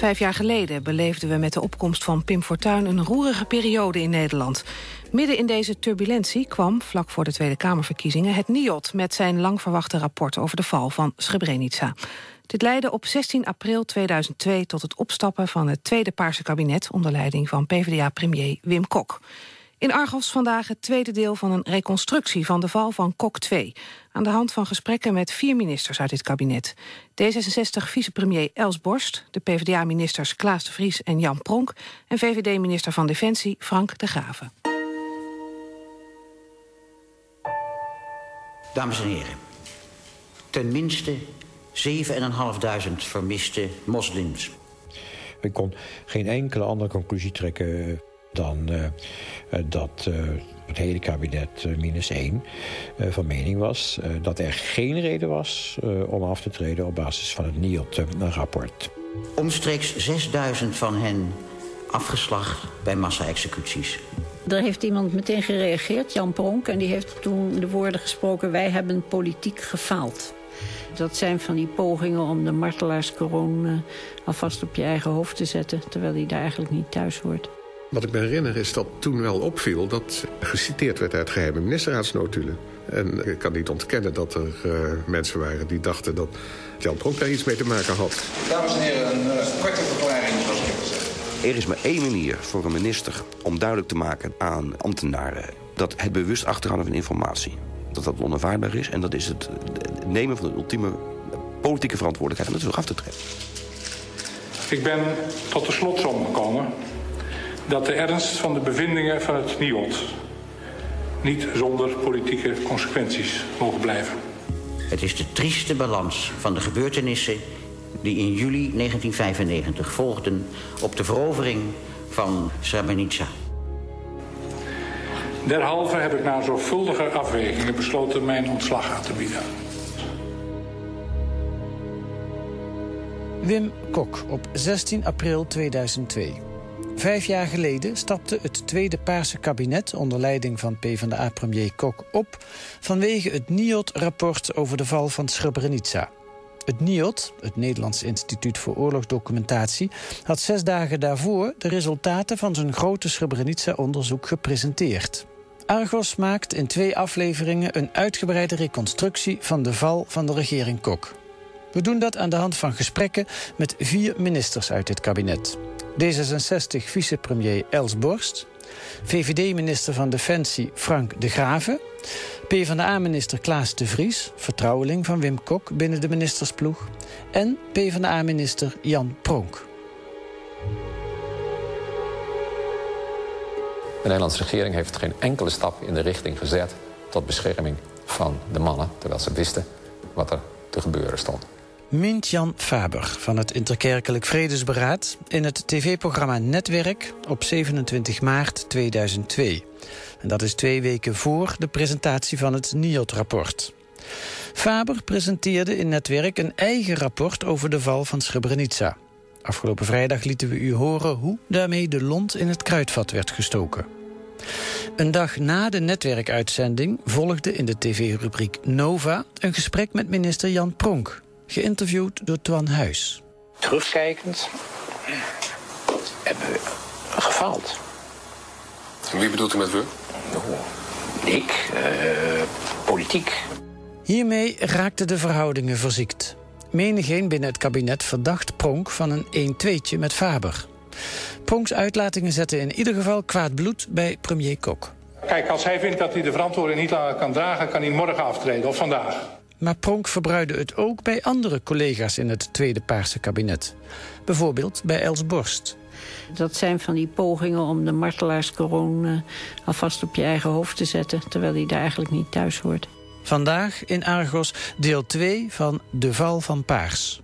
Vijf jaar geleden beleefden we met de opkomst van Pim Fortuyn... een roerige periode in Nederland. Midden in deze turbulentie kwam, vlak voor de Tweede Kamerverkiezingen... het NIOT met zijn lang verwachte rapport over de val van Srebrenica. Dit leidde op 16 april 2002 tot het opstappen van het Tweede Paarse kabinet... onder leiding van PvdA-premier Wim Kok. In Argos vandaag het tweede deel van een reconstructie van de val van Kok 2. Aan de hand van gesprekken met vier ministers uit dit kabinet. D66-vicepremier Els Borst, de PvdA-ministers Klaas de Vries en Jan Pronk... en VVD-minister van Defensie Frank de Graven. Dames en heren, ten minste 7.500 vermiste moslims. Ik kon geen enkele andere conclusie trekken dan uh, dat uh, het hele kabinet minus één van mening was... dat er geen reden was om af te treden op basis van het NIOT-rapport. Omstreeks 6000 van hen afgeslacht bij massa-executies. Daar heeft iemand meteen gereageerd, Jan Pronk... en die heeft toen de woorden gesproken... wij hebben politiek gefaald. Dat zijn van die pogingen om de martelaarskroon alvast op je eigen hoofd te zetten... terwijl die daar eigenlijk niet thuis hoort. Wat ik me herinner is dat toen wel opviel dat geciteerd werd uit geheime ministerraadsnotulen. En ik kan niet ontkennen dat er uh, mensen waren die dachten dat Jan Pronk daar iets mee te maken had. Dames en heren, een uh, korte verklaring zoals ik heb gezegd. Er is maar één manier voor een minister om duidelijk te maken aan ambtenaren... dat het bewust achterhouden van informatie, dat dat onaanvaardbaar is... en dat is het nemen van de ultieme politieke verantwoordelijkheid om het terug af te trekken. Ik ben tot de slotsom gekomen dat de ernst van de bevindingen van het NIOD niet zonder politieke consequenties mogen blijven. Het is de trieste balans van de gebeurtenissen die in juli 1995 volgden op de verovering van Srebrenica. Derhalve heb ik na zorgvuldige afwegingen besloten mijn ontslag aan te bieden. Wim Kok op 16 april 2002. Vijf jaar geleden stapte het tweede Paarse kabinet... onder leiding van PvdA-premier Kok op... vanwege het NIOT-rapport over de val van Srebrenica. Het NIOT, het Nederlands Instituut voor Oorlogsdocumentatie... had zes dagen daarvoor de resultaten van zijn grote Srebrenica-onderzoek gepresenteerd. Argos maakt in twee afleveringen een uitgebreide reconstructie... van de val van de regering Kok. We doen dat aan de hand van gesprekken met vier ministers uit dit kabinet. D66-vicepremier Els Borst, VVD-minister van Defensie Frank de Grave, PvdA-minister Klaas de Vries, vertrouweling van Wim Kok binnen de ministersploeg, en PvdA-minister Jan Pronk. De Nederlandse regering heeft geen enkele stap in de richting gezet tot bescherming van de mannen, terwijl ze wisten wat er te gebeuren stond. Mintjan Faber van het Interkerkelijk Vredesberaad... in het tv-programma Netwerk op 27 maart 2002. En dat is twee weken voor de presentatie van het NIOT-rapport. Faber presenteerde in Netwerk een eigen rapport over de val van Srebrenica. Afgelopen vrijdag lieten we u horen hoe daarmee de lont in het kruidvat werd gestoken. Een dag na de netwerkuitzending volgde in de tv-rubriek Nova... een gesprek met minister Jan Pronk geïnterviewd door Twan Huis. Terugkijkend hebben we gefaald. Wie bedoelt u met we? ik, uh, politiek. Hiermee raakten de verhoudingen verziekt. Menigeen binnen het kabinet verdacht Pronk van een 1-2'tje met Faber. Pronks uitlatingen zetten in ieder geval kwaad bloed bij premier Kok. Kijk, als hij vindt dat hij de verantwoording niet langer kan dragen... kan hij morgen aftreden of vandaag. Maar Pronk verbruidde het ook bij andere collega's in het Tweede Paarse kabinet. Bijvoorbeeld bij Els Borst. Dat zijn van die pogingen om de martelaarskroon uh, alvast op je eigen hoofd te zetten... terwijl die daar eigenlijk niet thuis hoort. Vandaag in Argos deel 2 van De Val van Paars.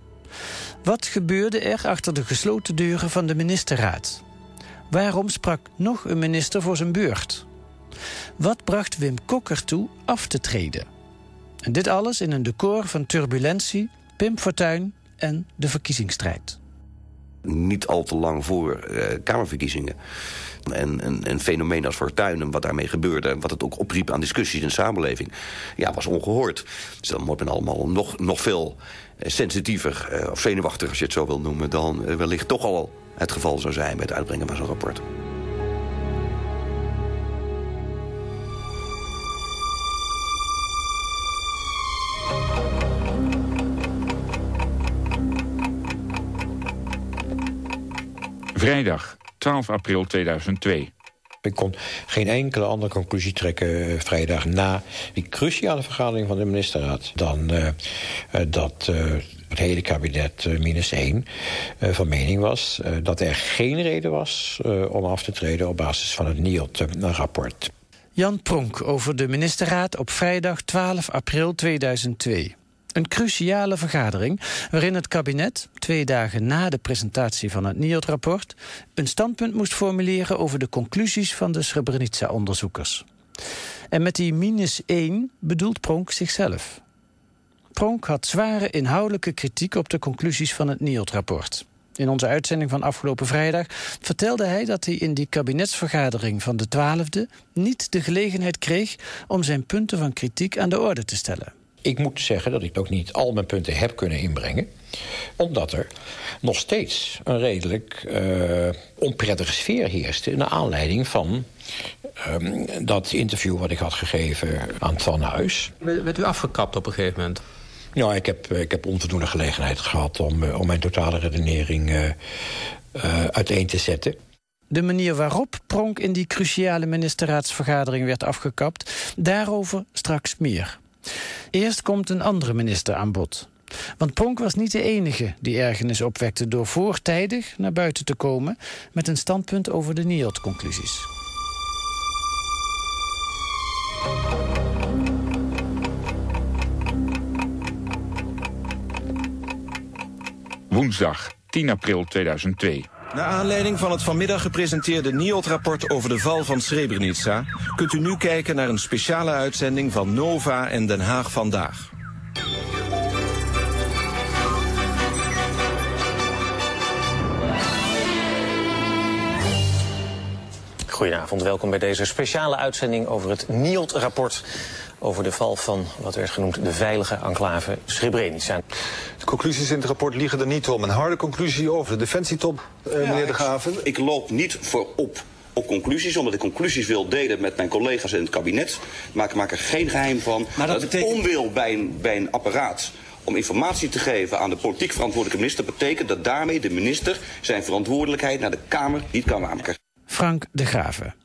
Wat gebeurde er achter de gesloten deuren van de ministerraad? Waarom sprak nog een minister voor zijn beurt? Wat bracht Wim Kok ertoe af te treden? En dit alles in een decor van turbulentie, Pim Fortuyn en de verkiezingsstrijd. Niet al te lang voor uh, Kamerverkiezingen. En een, een, fenomeen als Fortuyn en wat daarmee gebeurde... en wat het ook opriep aan discussies in de samenleving... ja, was ongehoord. Dus dan wordt men allemaal nog, nog veel sensitiever... Uh, of zenuwachtig, als je het zo wil noemen... dan wellicht toch al het geval zou zijn bij het uitbrengen van zo'n rapport. Vrijdag 12 april 2002. Ik kon geen enkele andere conclusie trekken uh, vrijdag na die cruciale vergadering van de ministerraad... dan uh, uh, dat het hele kabinet minus één van mening was... dat er geen reden was om af te treden op basis van het NIOT-rapport. Jan Pronk over de ministerraad op vrijdag 12 april 2002. Een cruciale vergadering waarin het kabinet, twee dagen na de presentatie van het NIOD-rapport, een standpunt moest formuleren over de conclusies van de Srebrenica-onderzoekers. En met die minus 1 bedoelt Pronk zichzelf. Pronk had zware inhoudelijke kritiek op de conclusies van het NIOD-rapport. In onze uitzending van afgelopen vrijdag vertelde hij dat hij in die kabinetsvergadering van de 12e niet de gelegenheid kreeg om zijn punten van kritiek aan de orde te stellen. Ik moet zeggen dat ik ook niet al mijn punten heb kunnen inbrengen. Omdat er nog steeds een redelijk uh, onprettige sfeer heerste... naar aanleiding van um, dat interview wat ik had gegeven aan Twan Huis. Werd u afgekapt op een gegeven moment? Nou, ik heb, ik heb onvoldoende gelegenheid gehad om, uh, om mijn totale redenering uh, uiteen te zetten. De manier waarop Pronk in die cruciale ministerraadsvergadering werd afgekapt... daarover straks meer. Eerst komt een andere minister aan bod. Want Pronk was niet de enige die ergernis opwekte... door voortijdig naar buiten te komen... met een standpunt over de NIOD-conclusies. Woensdag 10 april 2002. Naar aanleiding van het vanmiddag gepresenteerde NIOD-rapport over de val van Srebrenica... kunt u nu kijken naar een speciale uitzending van Nova en Den Haag Vandaag. Goedenavond, welkom bij deze speciale uitzending over het NIOD-rapport over de val van wat werd genoemd de veilige enclave Srebrenica. De conclusies in het rapport liegen er niet om. Een harde conclusie over de defensietop, uh, ja, meneer De Graven. Ik, ik loop niet voorop op conclusies, omdat ik conclusies wil delen met mijn collega's in het kabinet. Maar ik maak er geen geheim van maar dat, dat betekent... onwil bij een, bij een apparaat om informatie te geven aan de politiek verantwoordelijke minister... betekent dat daarmee de minister zijn verantwoordelijkheid naar de Kamer niet kan waarmaken. Frank de Graven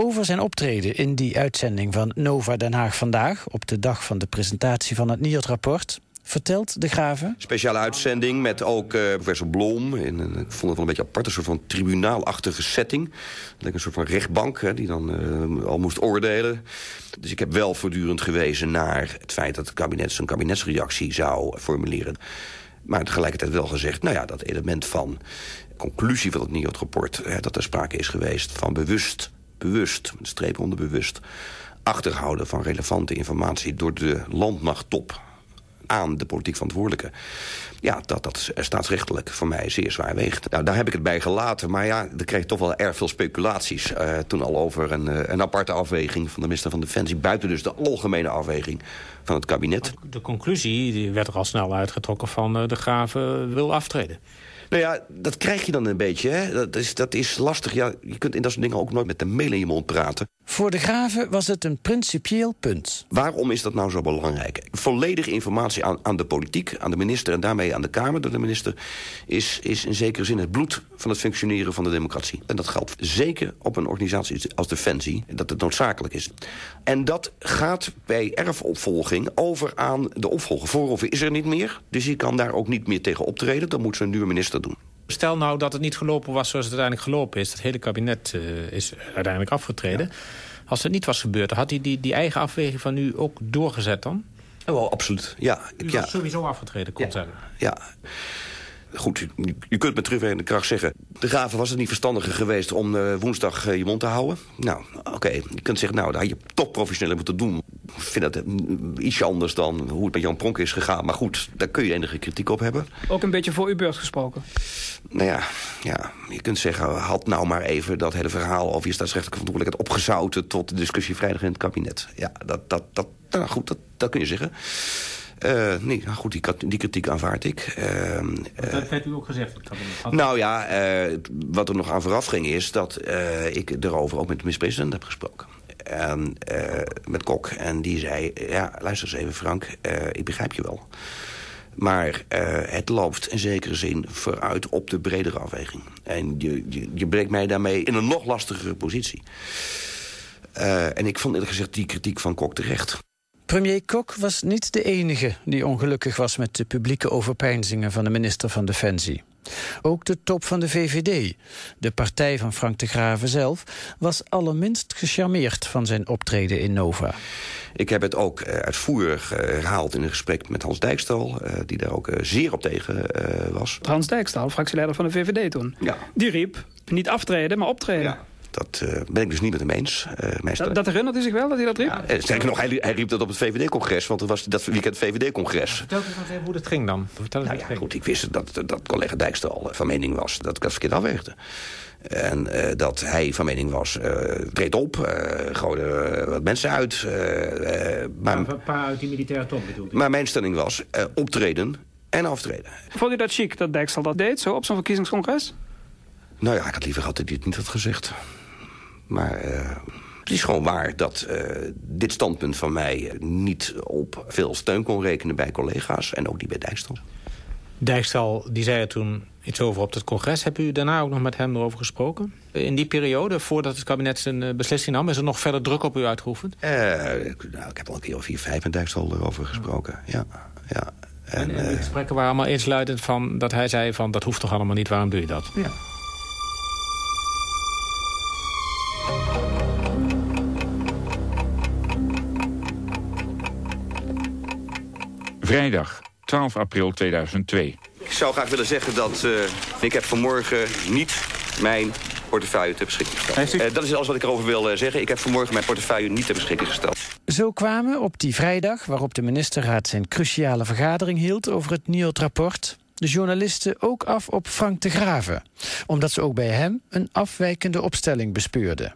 over zijn optreden in die uitzending van Nova Den Haag vandaag... op de dag van de presentatie van het NIOD-rapport vertelt de Graven. Speciale uitzending met ook uh, professor Blom. Ik vond het wel een beetje apart, een soort van tribunaalachtige setting. Lekker een soort van rechtbank hè, die dan uh, al moest oordelen. Dus ik heb wel voortdurend gewezen naar het feit dat het kabinet zijn kabinetsreactie zou formuleren. Maar tegelijkertijd wel gezegd, nou ja, dat element van conclusie van het NIOD-rapport... dat er sprake is geweest van bewust bewust, met streep onder bewust... achterhouden van relevante informatie door de landmachttop aan de politiek verantwoordelijke. Ja, dat dat staatsrechtelijk voor mij zeer zwaar weegt. Nou, daar heb ik het bij gelaten. Maar ja, er kreeg toch wel erg veel speculaties. Uh, toen al over een, uh, een aparte afweging van de minister van Defensie... buiten dus de algemene afweging van het kabinet. De conclusie die werd er al snel uitgetrokken van de graven wil aftreden. Nou ja, dat krijg je dan een beetje. Hè? Dat, is, dat is lastig. Ja, je kunt in dat soort dingen ook nooit met de mail in je mond praten. Voor de graven was het een principieel punt. Waarom is dat nou zo belangrijk? Volledige informatie aan, aan de politiek, aan de minister... en daarmee aan de Kamer door de minister... Is, is in zekere zin het bloed van het functioneren van de democratie. En dat geldt zeker op een organisatie als Defensie... dat het noodzakelijk is. En dat gaat bij erfopvolging over aan de opvolger. Voorhoeven is er niet meer, dus die kan daar ook niet meer tegen optreden. Dan moet een nieuwe minister doen. Stel nou dat het niet gelopen was zoals het uiteindelijk gelopen is. Het hele kabinet uh, is uiteindelijk afgetreden. Ja. Als het niet was gebeurd, had hij die, die eigen afweging van u ook doorgezet dan? Oh, wel, absoluut, ja. U was ja. sowieso afgetreden, kon ja. ja. Goed, je, je kunt met terugwerkende kracht zeggen... de graven was het niet verstandiger geweest om uh, woensdag uh, je mond te houden. Nou, oké, okay. je kunt zeggen, nou, dat had je toch professioneel moeten doen. Ik vind dat ietsje anders dan hoe het met Jan Pronk is gegaan. Maar goed, daar kun je enige kritiek op hebben. Ook een beetje voor uw beurt gesproken? Nou ja, ja, je kunt zeggen, had nou maar even dat hele verhaal... over je staatsrechtelijke verantwoordelijkheid opgezouten... tot de discussie vrijdag in het kabinet. Ja, dat, dat, dat, nou goed, dat, dat kun je zeggen. Uh, nee, nou goed, die, die, kritiek aanvaard ik. Uh, dat werd u ook gezegd? Het nou ja, uh, wat er nog aan vooraf ging is... dat ik erover ook met de minister-president heb gesproken. En met Kok. En die zei, ja, luister eens even Frank, ik begrijp je wel. Maar uh, het loopt in zekere zin vooruit op de bredere afweging. En je, je, je brengt mij daarmee in een nog lastigere positie. En ik vond eerlijk gezegd die kritiek van Kok terecht. Premier Kok was niet de enige die ongelukkig was met de publieke overpeinzingen van de minister van Defensie. Ook de top van de VVD, de partij van Frank de Graven zelf, was allerminst gecharmeerd van zijn optreden in Nova. Ik heb het ook uh, uitvoerig uh, herhaald in een gesprek met Hans Dijkstal... Uh, die daar ook zeer op tegen was. Hans Dijkstal, fractieleider van de VVD toen. Ja. Die riep, niet aftreden, maar optreden. Ja. Dat uh, ben ik dus niet met hem eens. Uh, dat, dat, herinnert zich wel dat hij dat riep? Ja, sterker nog, hij, hij, riep dat op het VVD-congres. Want het was dat weekend het VVD-congres. Vertel eens even hoe dat ging dan. Vertel nou ja, goed, ik wist dat, dat collega Dijkstal van mening was dat ik dat verkeerd afweegde. En uh, dat hij van mening was, uh, treed op, uh, gooi er wat mensen uit. maar, een paar uit die militaire top bedoelt Maar mijn stelling was optreden en aftreden. Vond u dat chic dat Dijkstal dat deed, zo op zo'n verkiezingscongres? Nou ja, ik had liever gehad dat hij het niet had gezegd. Maar het is gewoon waar dat dit standpunt van mij niet op veel steun kon rekenen bij collega's. En ook niet bij Dijkstal. Dijkstal die zei er toen iets over op het congres. Hebt u daarna ook nog met hem erover gesproken? In die periode, voordat het kabinet zijn beslissing nam... is er nog verder druk op u uitgeoefend? Uh, nou, ik heb al een keer of vier, vijf met Dijkstal erover gesproken. Ja, ja. En, en, en die gesprekken waren allemaal eensluidend van... dat hij zei van, dat hoeft toch allemaal niet, waarom doe je dat? Ja. Vrijdag, 12 april 2002. Ik zou graag willen zeggen dat uh, ik heb vanmorgen niet mijn portefeuille ter beschikking gesteld. Uh, dat is alles wat ik erover wil uh, zeggen. Ik heb vanmorgen mijn portefeuille niet ter beschikking gesteld. Zo kwamen op die vrijdag, waarop de ministerraad zijn cruciale vergadering hield over het NIOT-rapport, de journalisten ook af op Frank de Graven, omdat ze ook bij hem een afwijkende opstelling bespeurden.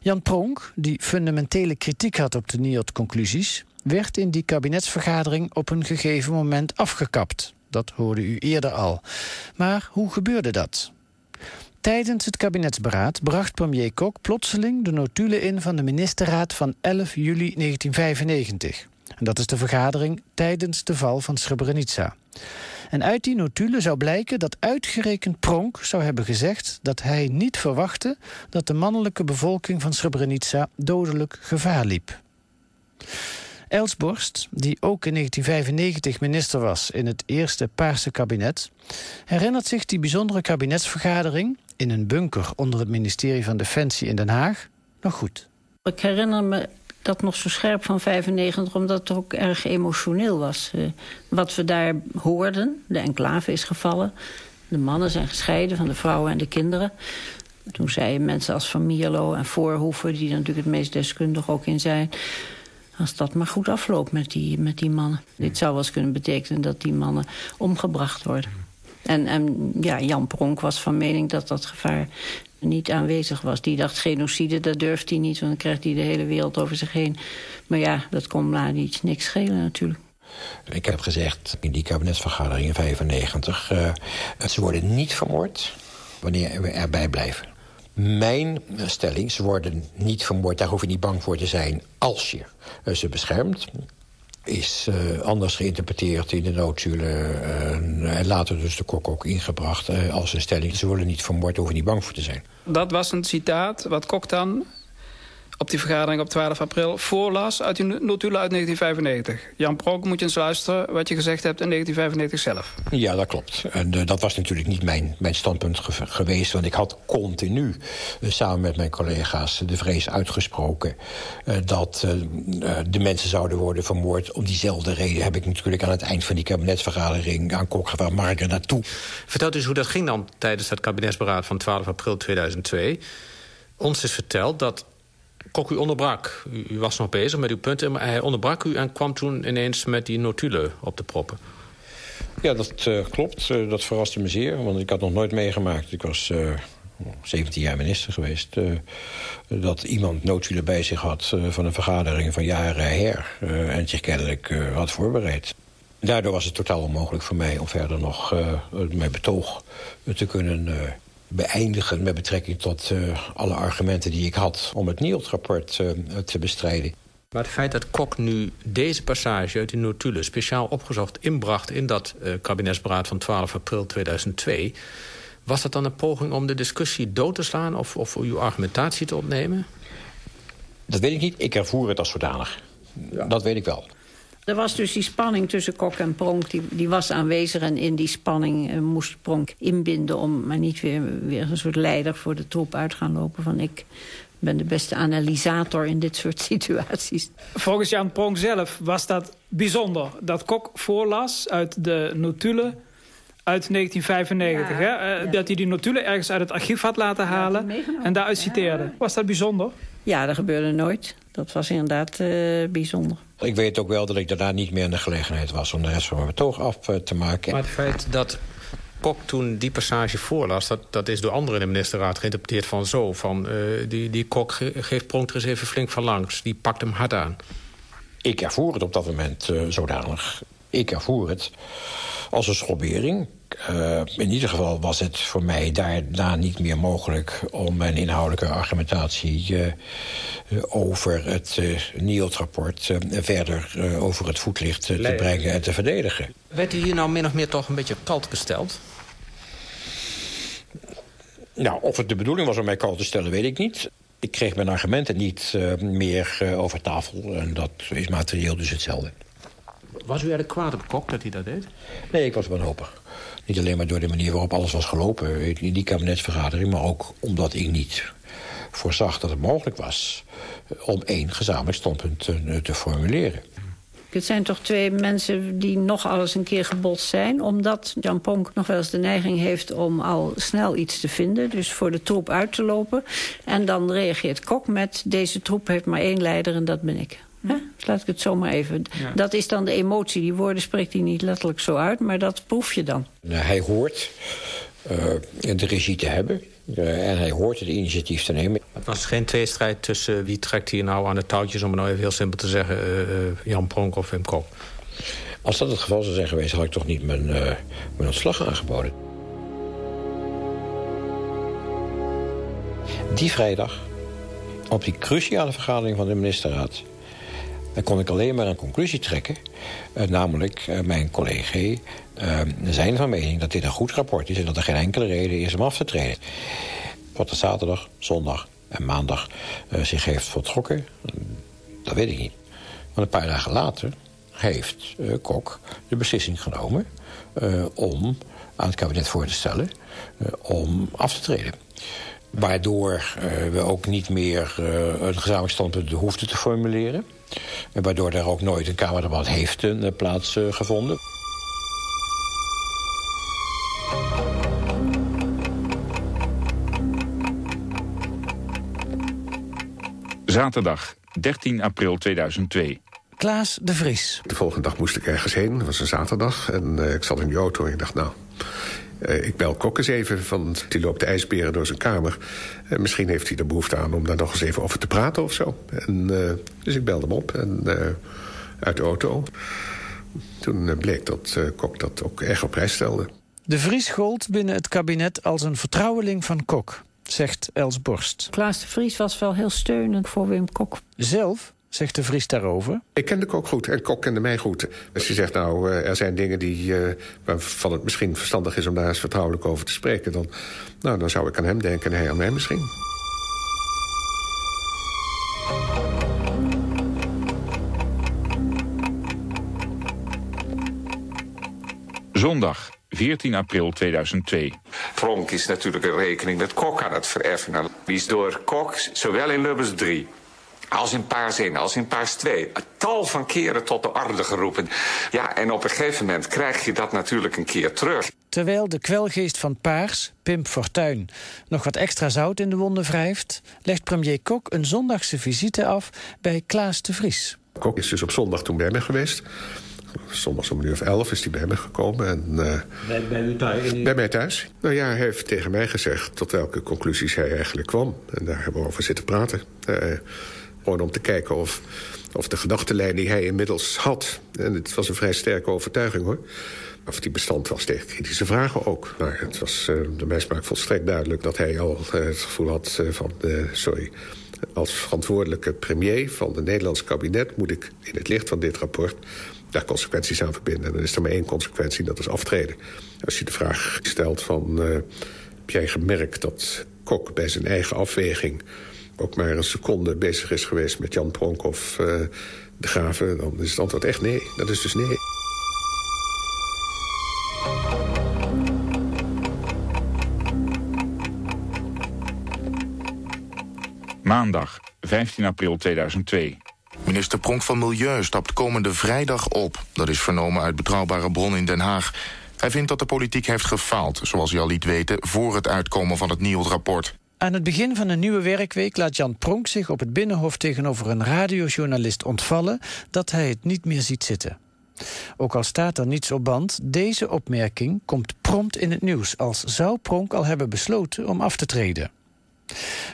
Jan Pronk, die fundamentele kritiek had op de NIOT-conclusies, werd in die kabinetsvergadering op een gegeven moment afgekapt. Dat hoorde u eerder al. Maar hoe gebeurde dat? Tijdens het kabinetsberaad bracht premier Kok plotseling de notulen in van de ministerraad van 11 juli 1995. En dat is de vergadering tijdens de val van Srebrenica. En uit die notulen zou blijken dat uitgerekend Pronk zou hebben gezegd dat hij niet verwachtte dat de mannelijke bevolking van Srebrenica dodelijk gevaar liep. Els Borst, die ook in 1995 minister was in het eerste Paarse kabinet, herinnert zich die bijzondere kabinetsvergadering in een bunker onder het ministerie van Defensie in Den Haag nog goed. Ik herinner me dat nog zo scherp van 95, omdat het ook erg emotioneel was. Uh, wat we daar hoorden, de enclave is gevallen. De mannen zijn gescheiden van de vrouwen en de kinderen. Toen zeiden mensen als Van Mierlo en Voorhoeven... die er natuurlijk het meest deskundig ook in zijn... Als dat maar goed afloopt met die, met die mannen. Dit zou wel eens kunnen betekenen dat die mannen omgebracht worden. En, en ja, Jan Pronk was van mening dat dat gevaar niet aanwezig was. Die dacht genocide, dat durft hij niet, want dan krijgt hij de hele wereld over zich heen. Maar ja, dat kon Mladic niks schelen natuurlijk. Ik heb gezegd in die kabinetsvergadering in 95... Uh, ze worden niet vermoord wanneer we erbij blijven. Mijn stelling, ze worden niet vermoord, daar hoef je niet bang voor te zijn... als je ze beschermt is uh, anders geïnterpreteerd in de noodzulen. Uh, en later dus de kok ook ingebracht als een stelling. Ze worden niet vermoord, hoeven niet bang voor te zijn. Dat was een citaat wat Kok dan op die vergadering op 12 april voorlas uit die notulen uit 1995. Jan Prok, moet je eens luisteren wat je gezegd hebt in 1995 zelf. Ja, dat klopt. En uh, dat was natuurlijk niet mijn, mijn standpunt ge geweest. Want ik had continu, uh, samen met mijn collega's, de vrees uitgesproken... Uh, dat de mensen zouden worden vermoord. Om diezelfde reden heb ik natuurlijk aan het eind van die kabinetsvergadering... aan Kok gevraagd, mag ik er naartoe? Vertelt eens hoe dat ging dan tijdens dat kabinetsberaad van 12 april 2002. Ons is verteld dat Kok u onderbrak. U, u, was nog bezig met uw punten, maar hij onderbrak u... en kwam toen ineens met die notulen op de proppen. Ja, dat uh, klopt. Uh, dat verraste me zeer, want ik had nog nooit meegemaakt. Ik was uh, 17 jaar minister geweest. dat iemand noodhulen bij zich had van een vergadering van jaren her. en zich kennelijk had voorbereid. Daardoor was het totaal onmogelijk voor mij om verder nog mijn betoog te kunnen beëindigen... met betrekking tot alle argumenten die ik had om het NIOT-rapport te bestrijden. Maar het feit dat Kok nu deze passage uit die notulen... speciaal opgezocht inbracht in dat uh, kabinetsberaad van 12 april 2002... was dat dan een poging om de discussie dood te slaan... of, of uw argumentatie te ontnemen? Dat weet ik niet. Ik ervoer het als zodanig. Ja. Dat weet ik wel. Er was dus die spanning tussen Kok en Pronk, die, die was aanwezig... en in die spanning uh, moest Pronk inbinden... om maar niet weer, weer een soort leider voor de troep uit gaan lopen van... ik ben de beste analysator in dit soort situaties. Volgens Jan Pronk zelf was dat bijzonder. Dat Kok voorlas uit de notulen uit 1995. Ja, hè? Uh, Dat hij die notulen ergens uit het archief had laten halen en daaruit citeerde. Was dat bijzonder? Ja, dat gebeurde nooit. Dat was inderdaad uh, bijzonder. Ik weet ook wel dat ik daarna niet meer in de gelegenheid was... om de rest van mijn betoog af uh, te maken. Maar het feit dat Kok toen die passage voorlas... dat, dat is door anderen in de ministerraad geïnterpreteerd van zo... van uh, die, die Kok ge geeft Pronk er eens even flink van langs. Die pakt hem hard aan. Ik ervoer het op dat moment uh, zodanig. Ik ervoer het als een schobbering. Uh, in ieder geval was het voor mij daarna niet meer mogelijk... om mijn inhoudelijke argumentatie uh, over het uh, NIOT-rapport... verder over het voetlicht te brengen en te verdedigen. Werd u hier nou min of meer toch een beetje kalt gesteld? Nou, of het de bedoeling was om mij kalt te stellen, weet ik niet. Ik kreeg mijn argumenten niet meer over tafel. En dat is materieel dus hetzelfde. Was u eigenlijk kwaad op Kok dat hij dat deed? Nee, ik was wanhopig. Niet alleen maar door de manier waarop alles was gelopen in die kabinetsvergadering... maar ook omdat ik niet voorzag dat het mogelijk was... om één gezamenlijk standpunt te, te formuleren. Het zijn toch twee mensen die nog alles een keer gebotst zijn... omdat Jan Ponk nog wel eens de neiging heeft om al snel iets te vinden... dus voor de troep uit te lopen. En dan reageert Kok met... deze troep heeft maar één leider en dat ben ik. Hè? Dus laat ik het zomaar even... Ja. Dat is dan de emotie. Die woorden spreekt hij niet letterlijk zo uit, maar dat proef je dan. Nou, hij hoort uh, de regie te hebben. Uh, en hij hoort het initiatief te nemen. Het was geen tweestrijd tussen wie trekt hier nou aan de touwtjes... om het nou even heel simpel te zeggen, uh, Jan Pronk of Wim Kok. Als dat het geval zou zijn geweest, had ik toch niet mijn, mijn ontslag aangeboden. Die vrijdag, op die cruciale vergadering van de ministerraad... Dan kon ik alleen maar een conclusie trekken. Uh, namelijk, uh, mijn collega uh, zijn van mening dat dit een goed rapport is... en dat er geen enkele reden is om af te treden. Wat er zaterdag, zondag en maandag zich heeft voltrokken... dat weet ik niet. Want een paar dagen later heeft Kok de beslissing genomen... om aan het kabinet voor te stellen om af te treden. Waardoor we ook niet meer een gezamenlijk standpunt hoefden te formuleren... Waardoor er ook nooit een Kamerdebat heeft uh, plaatsgevonden. Uh, Zaterdag, 13 april 2002. Klaas de Vries. De volgende dag moest ik ergens heen, het was een zaterdag. En uh, ik zat in die auto en ik dacht, nou, ik bel Kok eens even, want die loopt de ijsberen door zijn kamer. Uh, misschien heeft hij er behoefte aan om daar nog eens even over te praten of zo. En, uh, dus ik belde hem op en, uit de auto. Toen bleek dat Kok dat ook erg op prijs stelde. De Vries gold binnen het kabinet als een vertrouweling van Kok, zegt Els Borst. Klaas de Vries was wel heel steunend voor Wim Kok. Zelf zegt de Vries daarover? Ik kende Kok goed en Kok kende mij goed. Dus je zegt nou, er zijn dingen die, uh, waarvan het misschien verstandig is... om daar eens vertrouwelijk over te spreken... dan, nou, dan zou ik aan hem denken en hij aan mij misschien. Zondag, 14 april 2002. Pronk is natuurlijk een rekening met Kok aan het vereffenen. Die is door Kok, zowel in Lubbers 3 als in paars 1, als in paars 2. Een tal van keren tot de orde geroepen. Ja, en op een gegeven moment krijg je dat natuurlijk een keer terug. Terwijl de kwelgeest van Paars, Pim Fortuyn, nog wat extra zout in de wonden wrijft... legt premier Kok een zondagse visite af bij Klaas de Vries. Kok is dus op zondag toen bij me geweest. Soms om een uur of elf is hij bij me gekomen. En, uh, bij, bij, u thuis? Bij mij thuis. Nou ja, hij heeft tegen mij gezegd tot welke conclusies hij eigenlijk kwam. En daar hebben we over zitten praten. Uh, gewoon om te kijken of, of de gedachtenlijn die hij inmiddels had... en het was een vrij sterke overtuiging, hoor... of die bestand was tegen kritische vragen ook. Maar het was uh, de volstrekt duidelijk... dat hij al het gevoel had van... sorry, als verantwoordelijke premier van het Nederlands kabinet... moet ik in het licht van dit rapport daar consequenties aan verbinden. En dan is er maar één consequentie, dat is aftreden. Als je de vraag stelt van... Heb jij gemerkt dat Kok bij zijn eigen afweging... ook maar een seconde bezig is geweest met Jan Pronk of uh, de Graven... dan is het antwoord echt nee. Dat is dus nee. Maandag, 15 april 2002. Minister Pronk van Milieu stapt komende vrijdag op. Dat is vernomen uit betrouwbare bron in Den Haag. Hij vindt dat de politiek heeft gefaald, zoals hij al liet weten... voor het uitkomen van het NIOD-rapport. Aan het begin van een nieuwe werkweek laat Jan Pronk zich op het Binnenhof... tegenover een radiojournalist ontvallen dat hij het niet meer ziet zitten. Ook al staat er niets op band, deze opmerking komt prompt in het nieuws... als zou Pronk al hebben besloten om af te treden.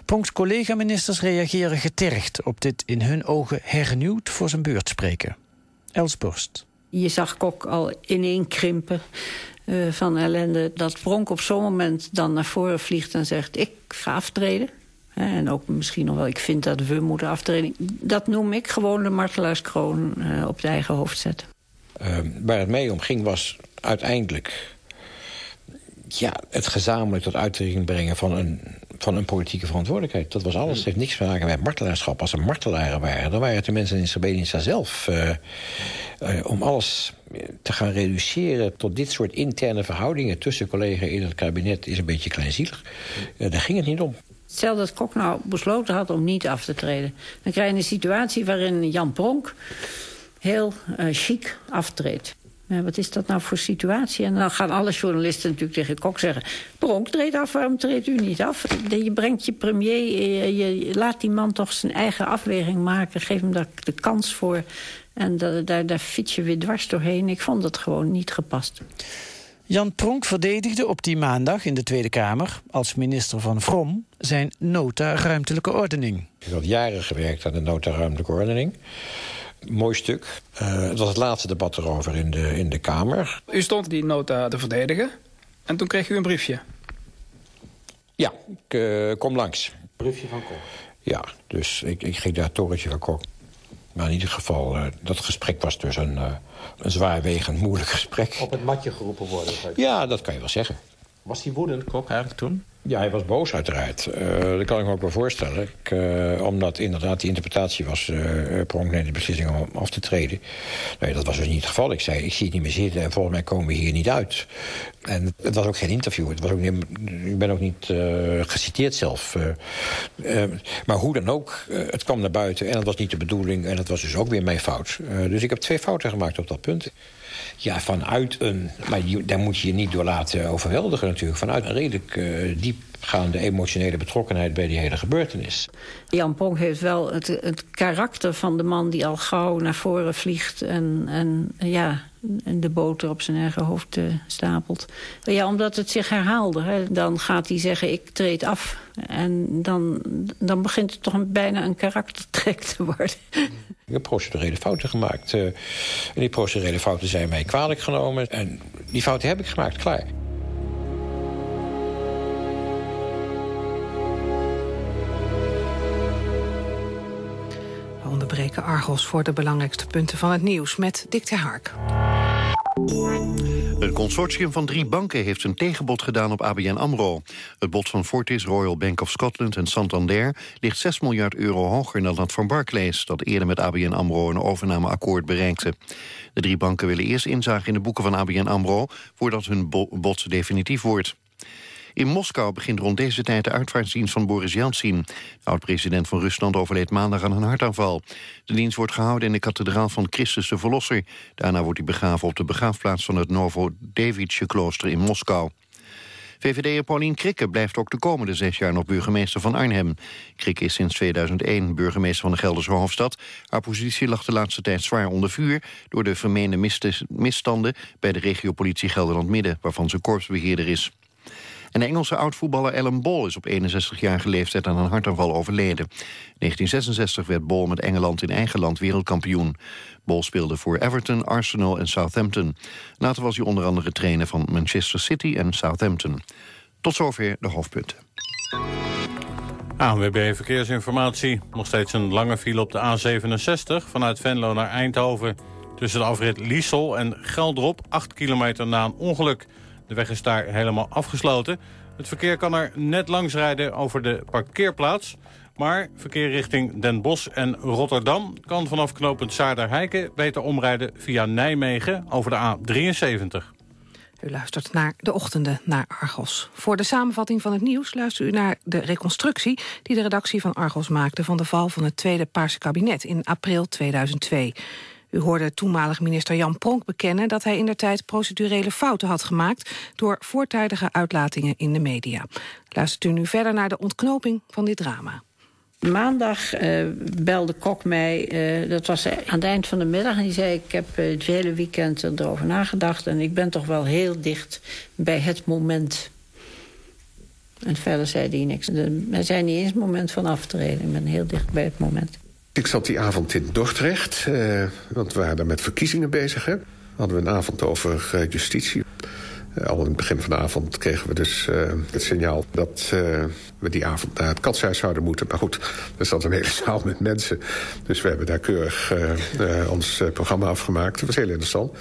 Pronks collega-ministers reageren getergd op dit in hun ogen hernieuwd voor zijn beurt spreken. Els Borst. Je zag Kok al ineenkrimpen uh, van ellende. Dat Pronk op zo'n moment dan naar voren vliegt en zegt... ik ga aftreden. En ook misschien nog wel, ik vind dat we moeten aftreden. Dat noem ik gewoon de martelaarskroon uh, op de eigen hoofd zetten. Uh, waar het mee om ging was uiteindelijk... Ja, het gezamenlijk tot uitdrukking brengen van een van een politieke verantwoordelijkheid. Dat was alles. Het heeft niks te maken met martelaarschap. Als er martelaren waren, dan waren het de mensen in Srebrenica zelf... Uh, uh, om alles te gaan reduceren tot dit soort interne verhoudingen... tussen collega's in het kabinet is een beetje kleinzielig. Uh, daar ging het niet om. Stel dat Kok nou besloten had om niet af te treden. Dan krijg je een situatie waarin Jan Pronk heel chic aftreedt. Wat is dat nou voor situatie? En dan gaan alle journalisten natuurlijk tegen Kok zeggen... Pronk, treedt af, waarom treedt u niet af? Je brengt je premier, je, laat die man toch zijn eigen afweging maken. Geef hem daar de kans voor. En daar, daar, daar fiets je weer dwars doorheen. Ik vond dat gewoon niet gepast. Jan Pronk verdedigde op die maandag in de Tweede Kamer... als minister van Vrom zijn nota ruimtelijke ordening. Ik heb jaren gewerkt aan de nota ruimtelijke ordening mooi stuk. Uh, het was het laatste debat erover in de, in de Kamer. U stond die nota te verdedigen en toen kreeg u een briefje. Ja, ik uh, kom langs. Briefje van Kok? Ja, dus ik, ik ging daar torentje van Kok. Maar in ieder geval, uh, dat gesprek was dus een, een zwaarwegend moeilijk gesprek. Op het matje geroepen worden? Ja, dat kan je wel zeggen. Was hij woedend, Kok, eigenlijk toen? Ja, hij was boos uiteraard. Uh, dat kan ik me ook wel voorstellen. Ik, uh, omdat inderdaad die interpretatie was... Uh, Pronk neemt de beslissing om af te treden. Nee, dat was dus niet het geval. Ik zei, ik zie het niet meer zitten... en volgens mij komen we hier niet uit. En het was ook geen interview. Het was ook niet, ik ben ook niet geciteerd zelf. maar hoe dan ook, het kwam naar buiten... en dat was niet de bedoeling... en dat was dus ook weer mijn fout. dus ik heb twee fouten gemaakt op dat punt. Ja, vanuit een... Maar daar moet je je niet door laten overweldigen natuurlijk. Vanuit een redelijk uh, diepgaande emotionele betrokkenheid... bij die hele gebeurtenis. Jan Pronk heeft wel het, het karakter van de man die al gauw naar voren vliegt... en, en ja, en de boter op zijn eigen hoofd uh, stapelt. Ja, omdat het zich herhaalde. Hè. Dan gaat hij zeggen, ik treed af. En dan, dan begint het toch een, bijna een karaktertrek te worden. Ik heb procedurele fouten gemaakt. Uh, en die procedurele fouten zijn mij kwalijk genomen. En die fouten heb ik gemaakt, klaar. Argos voor de belangrijkste punten van het nieuws met Dick ter Hark. Een consortium van drie banken heeft een tegenbod gedaan op ABN AMRO. Het bod van Fortis, Royal Bank of Scotland en Santander... ligt 6 miljard euro hoger dan dat van Barclays... dat eerder met ABN AMRO een overnameakkoord bereikte. De drie banken willen eerst inzage in de boeken van ABN AMRO... voordat hun bod definitief wordt. In Moskou begint rond deze tijd de uitvaartdienst van Boris Yeltsin. De oud-president van Rusland overleed maandag aan een hartaanval. De dienst wordt gehouden in de kathedraal van Christus de Verlosser. Daarna wordt hij begraven op de begraafplaats van het Novodevitsje klooster in Moskou. VVD'er Paulien Krikke blijft ook de komende zes jaar nog burgemeester van Arnhem. Krikke is sinds 2001 burgemeester van de Gelderse hoofdstad. Haar positie lag de laatste tijd zwaar onder vuur... door de vermeende misstanden bij de regiopolitie Gelderland-Midden... waarvan ze korpsbeheerder is. En de Engelse oud-voetballer Alan Ball is op 61-jarige leeftijd aan een hartaanval overleden. In 1966 werd Ball met Engeland in eigen land wereldkampioen. Ball speelde voor Everton, Arsenal en Southampton. Later was hij onder andere trainer van Manchester City en Southampton. Tot zover de hoofdpunten. ANWB Verkeersinformatie. Nog steeds een lange file op de A67 vanuit Venlo naar Eindhoven. Tussen de afrit Liesel en Geldrop, 8 kilometer na een ongeluk. De weg is daar helemaal afgesloten. Het verkeer kan er net langs rijden over de parkeerplaats. Maar verkeer richting Den Bosch en Rotterdam kan vanaf knooppunt Saarderheiken beter omrijden via Nijmegen over de A73. U luistert naar de ochtenden naar Argos. Voor de samenvatting van het nieuws luistert u naar de reconstructie... die de redactie van Argos maakte van de val van het tweede Paarse kabinet in april 2002. U hoorde toenmalig minister Jan Pronk bekennen dat hij in der tijd procedurele fouten had gemaakt door voortijdige uitlatingen in de media. Luistert u nu verder naar de ontknoping van dit drama. Maandag uh, belde Kok mij, uh, dat was aan het eind van de middag... en die zei, ik heb uh, het hele weekend erover nagedacht... en ik ben toch wel heel dicht bij het moment. En verder zei hij niks. Hij zei niet eens moment van aftreden. Ik ben heel dicht bij het moment. Ik zat die avond in Dordrecht, eh, want we waren met verkiezingen bezig. Hè. Hadden we een avond over uh, justitie. Uh, al in het begin van de avond kregen we dus uh, het signaal... dat we die avond naar het katshuis zouden moeten. Maar goed, er zat een hele zaal met mensen. Dus we hebben daar keurig ons programma afgemaakt. Dat was heel interessant.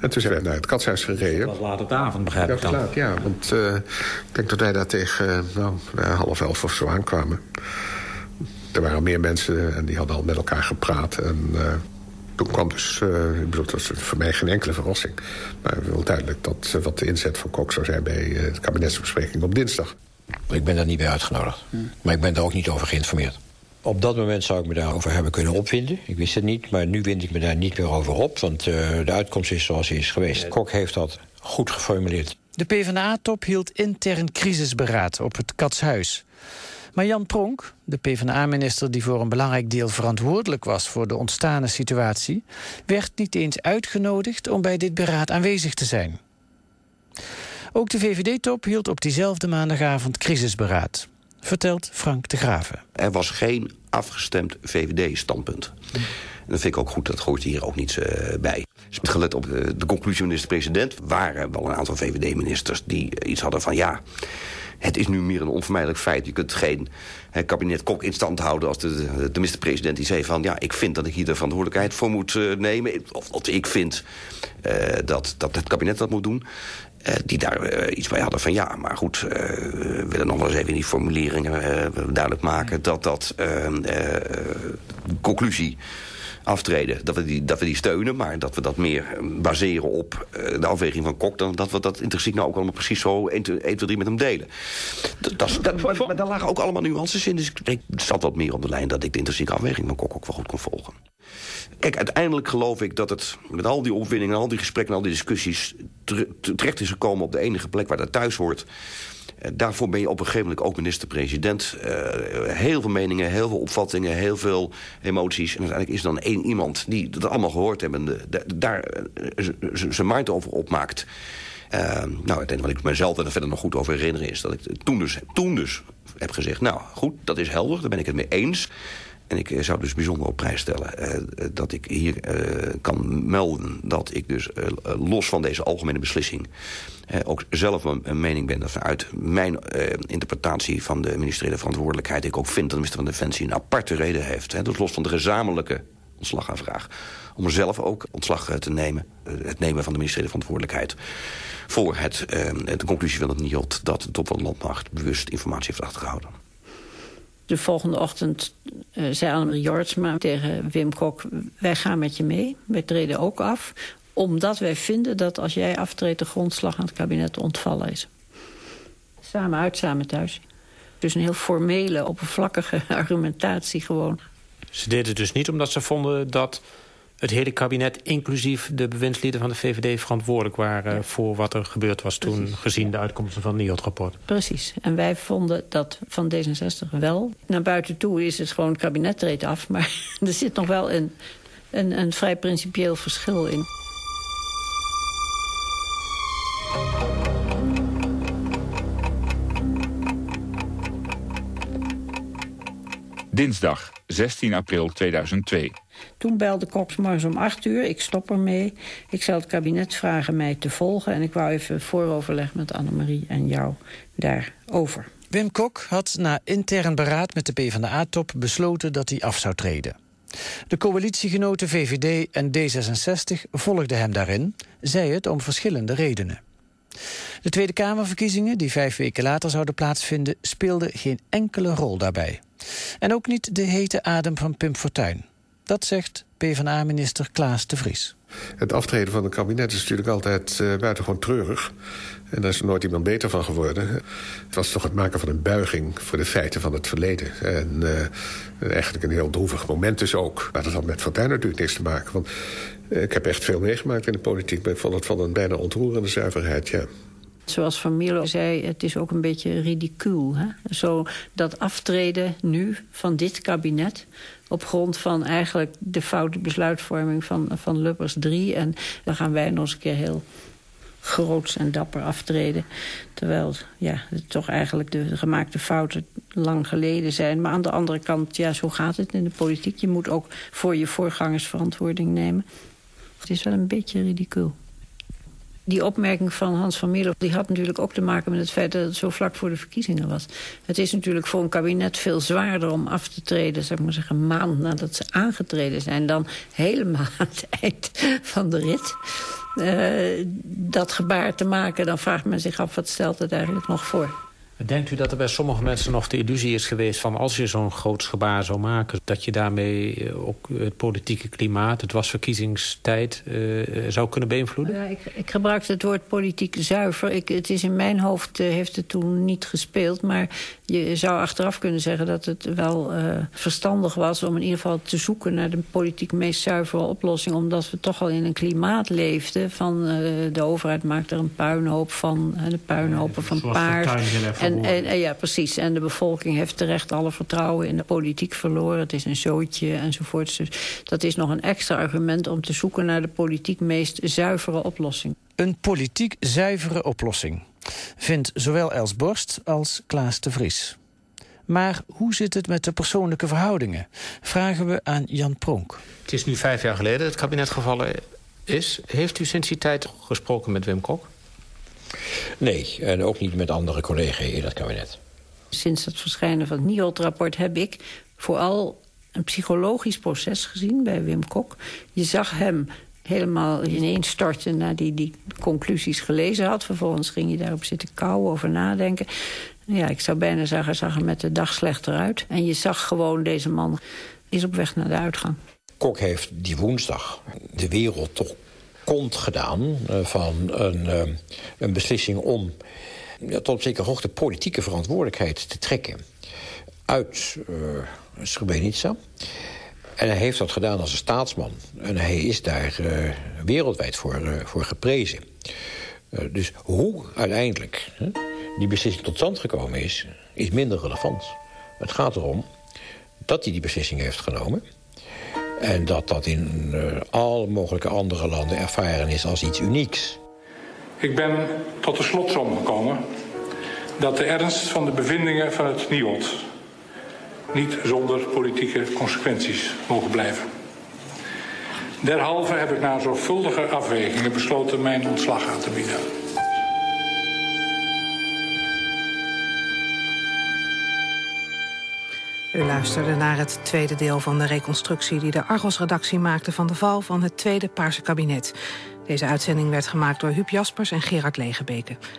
En toen zijn we naar het katshuis gereden. Dat was laat op de avond, begrijp ik dan. Laat, ja, want ik denk dat wij daar tegen nou, half elf of zo aankwamen er waren meer mensen en die hadden al met elkaar gepraat. En uh, toen kwam dus, uh, ik bedoel, dat was voor mij geen enkele verrassing. Maar wel duidelijk dat uh, wat de inzet van Kok zou zijn bij de kabinetsbespreking op dinsdag. Ik ben daar niet bij uitgenodigd. Maar ik ben daar ook niet over geïnformeerd. Op dat moment zou ik me daarover hebben kunnen opwinden. Ik wist het niet, maar nu wind ik me daar niet meer over op. Want de uitkomst is zoals hij is geweest. Kok heeft dat goed geformuleerd. De PvdA-top hield intern crisisberaad op het Katshuis. Maar Jan Pronk, de PvdA-minister die voor een belangrijk deel verantwoordelijk was voor de ontstane situatie, werd niet eens uitgenodigd om bij dit beraad aanwezig te zijn. Ook de VVD-top hield op diezelfde maandagavond crisisberaad, vertelt Frank de Graven. Er was geen afgestemd VVD-standpunt. En dat vind ik ook goed, dat gooit hier ook niets uh, bij. Gelet op de, de conclusie van de minister-president... waren wel een aantal VVD-ministers die iets hadden van... ja, het is nu meer een onvermijdelijk feit. Je kunt geen kabinet Kok in stand houden als de, de minister-president die zei van... ja, ik vind dat ik hier de verantwoordelijkheid voor moet uh, nemen. Of, of ik vind uh, dat, dat het kabinet dat moet doen. Uh, die daar iets bij hadden van ja, maar goed, we willen nog wel eens even in die formuleringen duidelijk maken... dat dat conclusie aftreden. Dat we, die, dat we die steunen, maar dat we dat meer baseren op uh, de afweging van Kok... dan dat we dat intrinsiek nou ook allemaal precies zo 1, 2, 3 met hem delen. Dat, dat, maar, daar lagen ook allemaal nuances in. Dus ik zat wat meer op de lijn dat ik de intrinsieke afweging van Kok ook wel goed kon volgen. Kijk, uiteindelijk geloof ik dat het met al die opwindingen... al die gesprekken en al die discussies... terecht is gekomen op de enige plek waar dat thuis hoort... Eh, daarvoor ben je op een gegeven moment ook minister-president. Uh, heel veel meningen, heel veel opvattingen, heel veel emoties. En uiteindelijk is dan één iemand die dat allemaal gehoord hebben... en daar uh, zijn mind over opmaakt. Uh, nou, het enige wat ik mezelf er verder nog goed over herinner is... dat ik toen dus, toen dus heb gezegd... nou, goed, dat is helder, daar ben ik het mee eens... En ik zou dus bijzonder op prijs stellen uh, dat ik hier kan melden... dat ik dus los van deze algemene beslissing... ook zelf een, een, mening ben dat vanuit mijn interpretatie van de ministeriële verantwoordelijkheid... ik ook vind dat de minister van Defensie een aparte reden heeft. Hè, dus los van de gezamenlijke ontslagaanvraag. Om zelf ook ontslag te nemen. het nemen van de ministeriële verantwoordelijkheid. Voor het, de conclusie van het NIOT dat de top van de landmacht bewust informatie heeft achtergehouden. De volgende ochtend uh, zei Annemarie Jortsma tegen Wim Kok... wij gaan met je mee, wij treden ook af... omdat wij vinden dat als jij aftreedt... de grondslag aan het kabinet ontvallen is. Samen uit, samen thuis. Dus een heel formele, oppervlakkige argumentatie gewoon. Ze deden het dus niet omdat ze vonden dat het hele kabinet, inclusief de bewindslieden van de VVD... verantwoordelijk waren voor wat er gebeurd was toen... gezien de uitkomsten van het NIOD-rapport. Precies. En wij vonden dat van D66 wel. Naar buiten toe is het gewoon het kabinet treedt af. Maar er zit nog wel een, een, een vrij principieel verschil in. Dinsdag 16 april 2002. Toen belde Cox morgens om 8 uur. Ik stop ermee. Ik zal het kabinet vragen mij te volgen. En ik wou even vooroverleg met Annemarie en jou daarover. Wim Kok had na intern beraad met de PvdA-top besloten dat hij af zou treden. De coalitiegenoten VVD en D66 volgden hem daarin, zij het om verschillende redenen. De Tweede Kamerverkiezingen, die vijf weken later zouden plaatsvinden, speelden geen enkele rol daarbij. En ook niet de hete adem van Pim Fortuyn. Dat zegt PvdA-minister Klaas de Vries. Het aftreden van een kabinet is natuurlijk altijd uh, buitengewoon treurig. En daar is er nooit iemand beter van geworden. Het was toch het maken van een buiging voor de feiten van het verleden. En uh, eigenlijk een heel droevig moment dus ook. Maar dat had met Fortuyn natuurlijk niks te maken. Want uh, ik heb echt veel meegemaakt in de politiek. Maar ik vond het van een bijna ontroerende zuiverheid, ja. Zoals Van Mierlo zei, het is ook een beetje ridicuul. Hè? Zo dat aftreden nu van dit kabinet op grond van eigenlijk de foute besluitvorming van, van Lubbers 3. En dan gaan wij nog eens een keer heel groots en dapper aftreden. Terwijl ja, toch eigenlijk de gemaakte fouten lang geleden zijn. Maar aan de andere kant, ja, zo gaat het in de politiek. Je moet ook voor je voorgangers verantwoording nemen. Het is wel een beetje ridicuul die opmerking van Hans van Mierlo... die had natuurlijk ook te maken met het feit dat het zo vlak voor de verkiezingen was. Het is natuurlijk voor een kabinet veel zwaarder om af te treden... zeg maar zeggen, een maand nadat ze aangetreden zijn... dan helemaal aan het eind van de rit. Uh, dat gebaar te maken, dan vraagt men zich af... wat stelt het eigenlijk nog voor? Denkt u dat er bij sommige mensen nog de illusie is geweest... van als je zo'n groot gebaar zou maken... dat je daarmee ook het politieke klimaat, het was verkiezingstijd... Uh, zou kunnen beïnvloeden? Ja, ik, ik gebruikte het woord politiek zuiver. Ik, het is in mijn hoofd, uh, heeft het toen niet gespeeld. Maar je zou achteraf kunnen zeggen dat het wel uh, verstandig was... om in ieder geval te zoeken naar de politiek meest zuivere oplossing. Omdat we toch al in een klimaat leefden van... de overheid maakt er een puinhoop van, de puinhopen van paard. En, en, en, ja, precies. En de bevolking heeft terecht alle vertrouwen in de politiek verloren. Het is een zootje enzovoort. Dus dat is nog een extra argument om te zoeken naar de politiek meest zuivere oplossing. Een politiek zuivere oplossing vindt zowel Els Borst als Klaas de Vries. Maar hoe zit het met de persoonlijke verhoudingen? Vragen we aan Jan Pronk. Het is nu vijf jaar geleden dat het kabinet gevallen is. Heeft u sinds die tijd gesproken met Wim Kok? Nee, en ook niet met andere collega's in het kabinet. Sinds het verschijnen van het NIOD-rapport heb ik vooral een psychologisch proces gezien bij Wim Kok. Je zag hem helemaal ineens storten naar die die conclusies gelezen had. Vervolgens ging je daarop zitten kauwen, over nadenken. Ja, ik zou bijna zeggen, zag er met de dag slechter uit. En je zag gewoon, deze man is op weg naar de uitgang. Kok heeft die woensdag de wereld toch kont gedaan uh, van een, uh, een beslissing om tot op zekere hoogte politieke verantwoordelijkheid te trekken uit uh, Srebrenica. En hij heeft dat gedaan als een staatsman. En hij is daar wereldwijd voor, voor geprezen. dus hoe uiteindelijk die beslissing tot stand gekomen is, is minder relevant. Het gaat erom dat hij die beslissing heeft genomen... En dat dat in uh, alle mogelijke andere landen ervaren is als iets unieks. Ik ben tot de slotsom gekomen dat de ernst van de bevindingen van het NIOD niet zonder politieke consequenties mogen blijven. Derhalve heb ik na zorgvuldige afwegingen besloten mijn ontslag aan te bieden. U luisterde naar het tweede deel van de reconstructie... die de Argos-redactie maakte van de val van het tweede Paarse kabinet. Deze uitzending werd gemaakt door Huub Jaspers en Gerard Legebeke.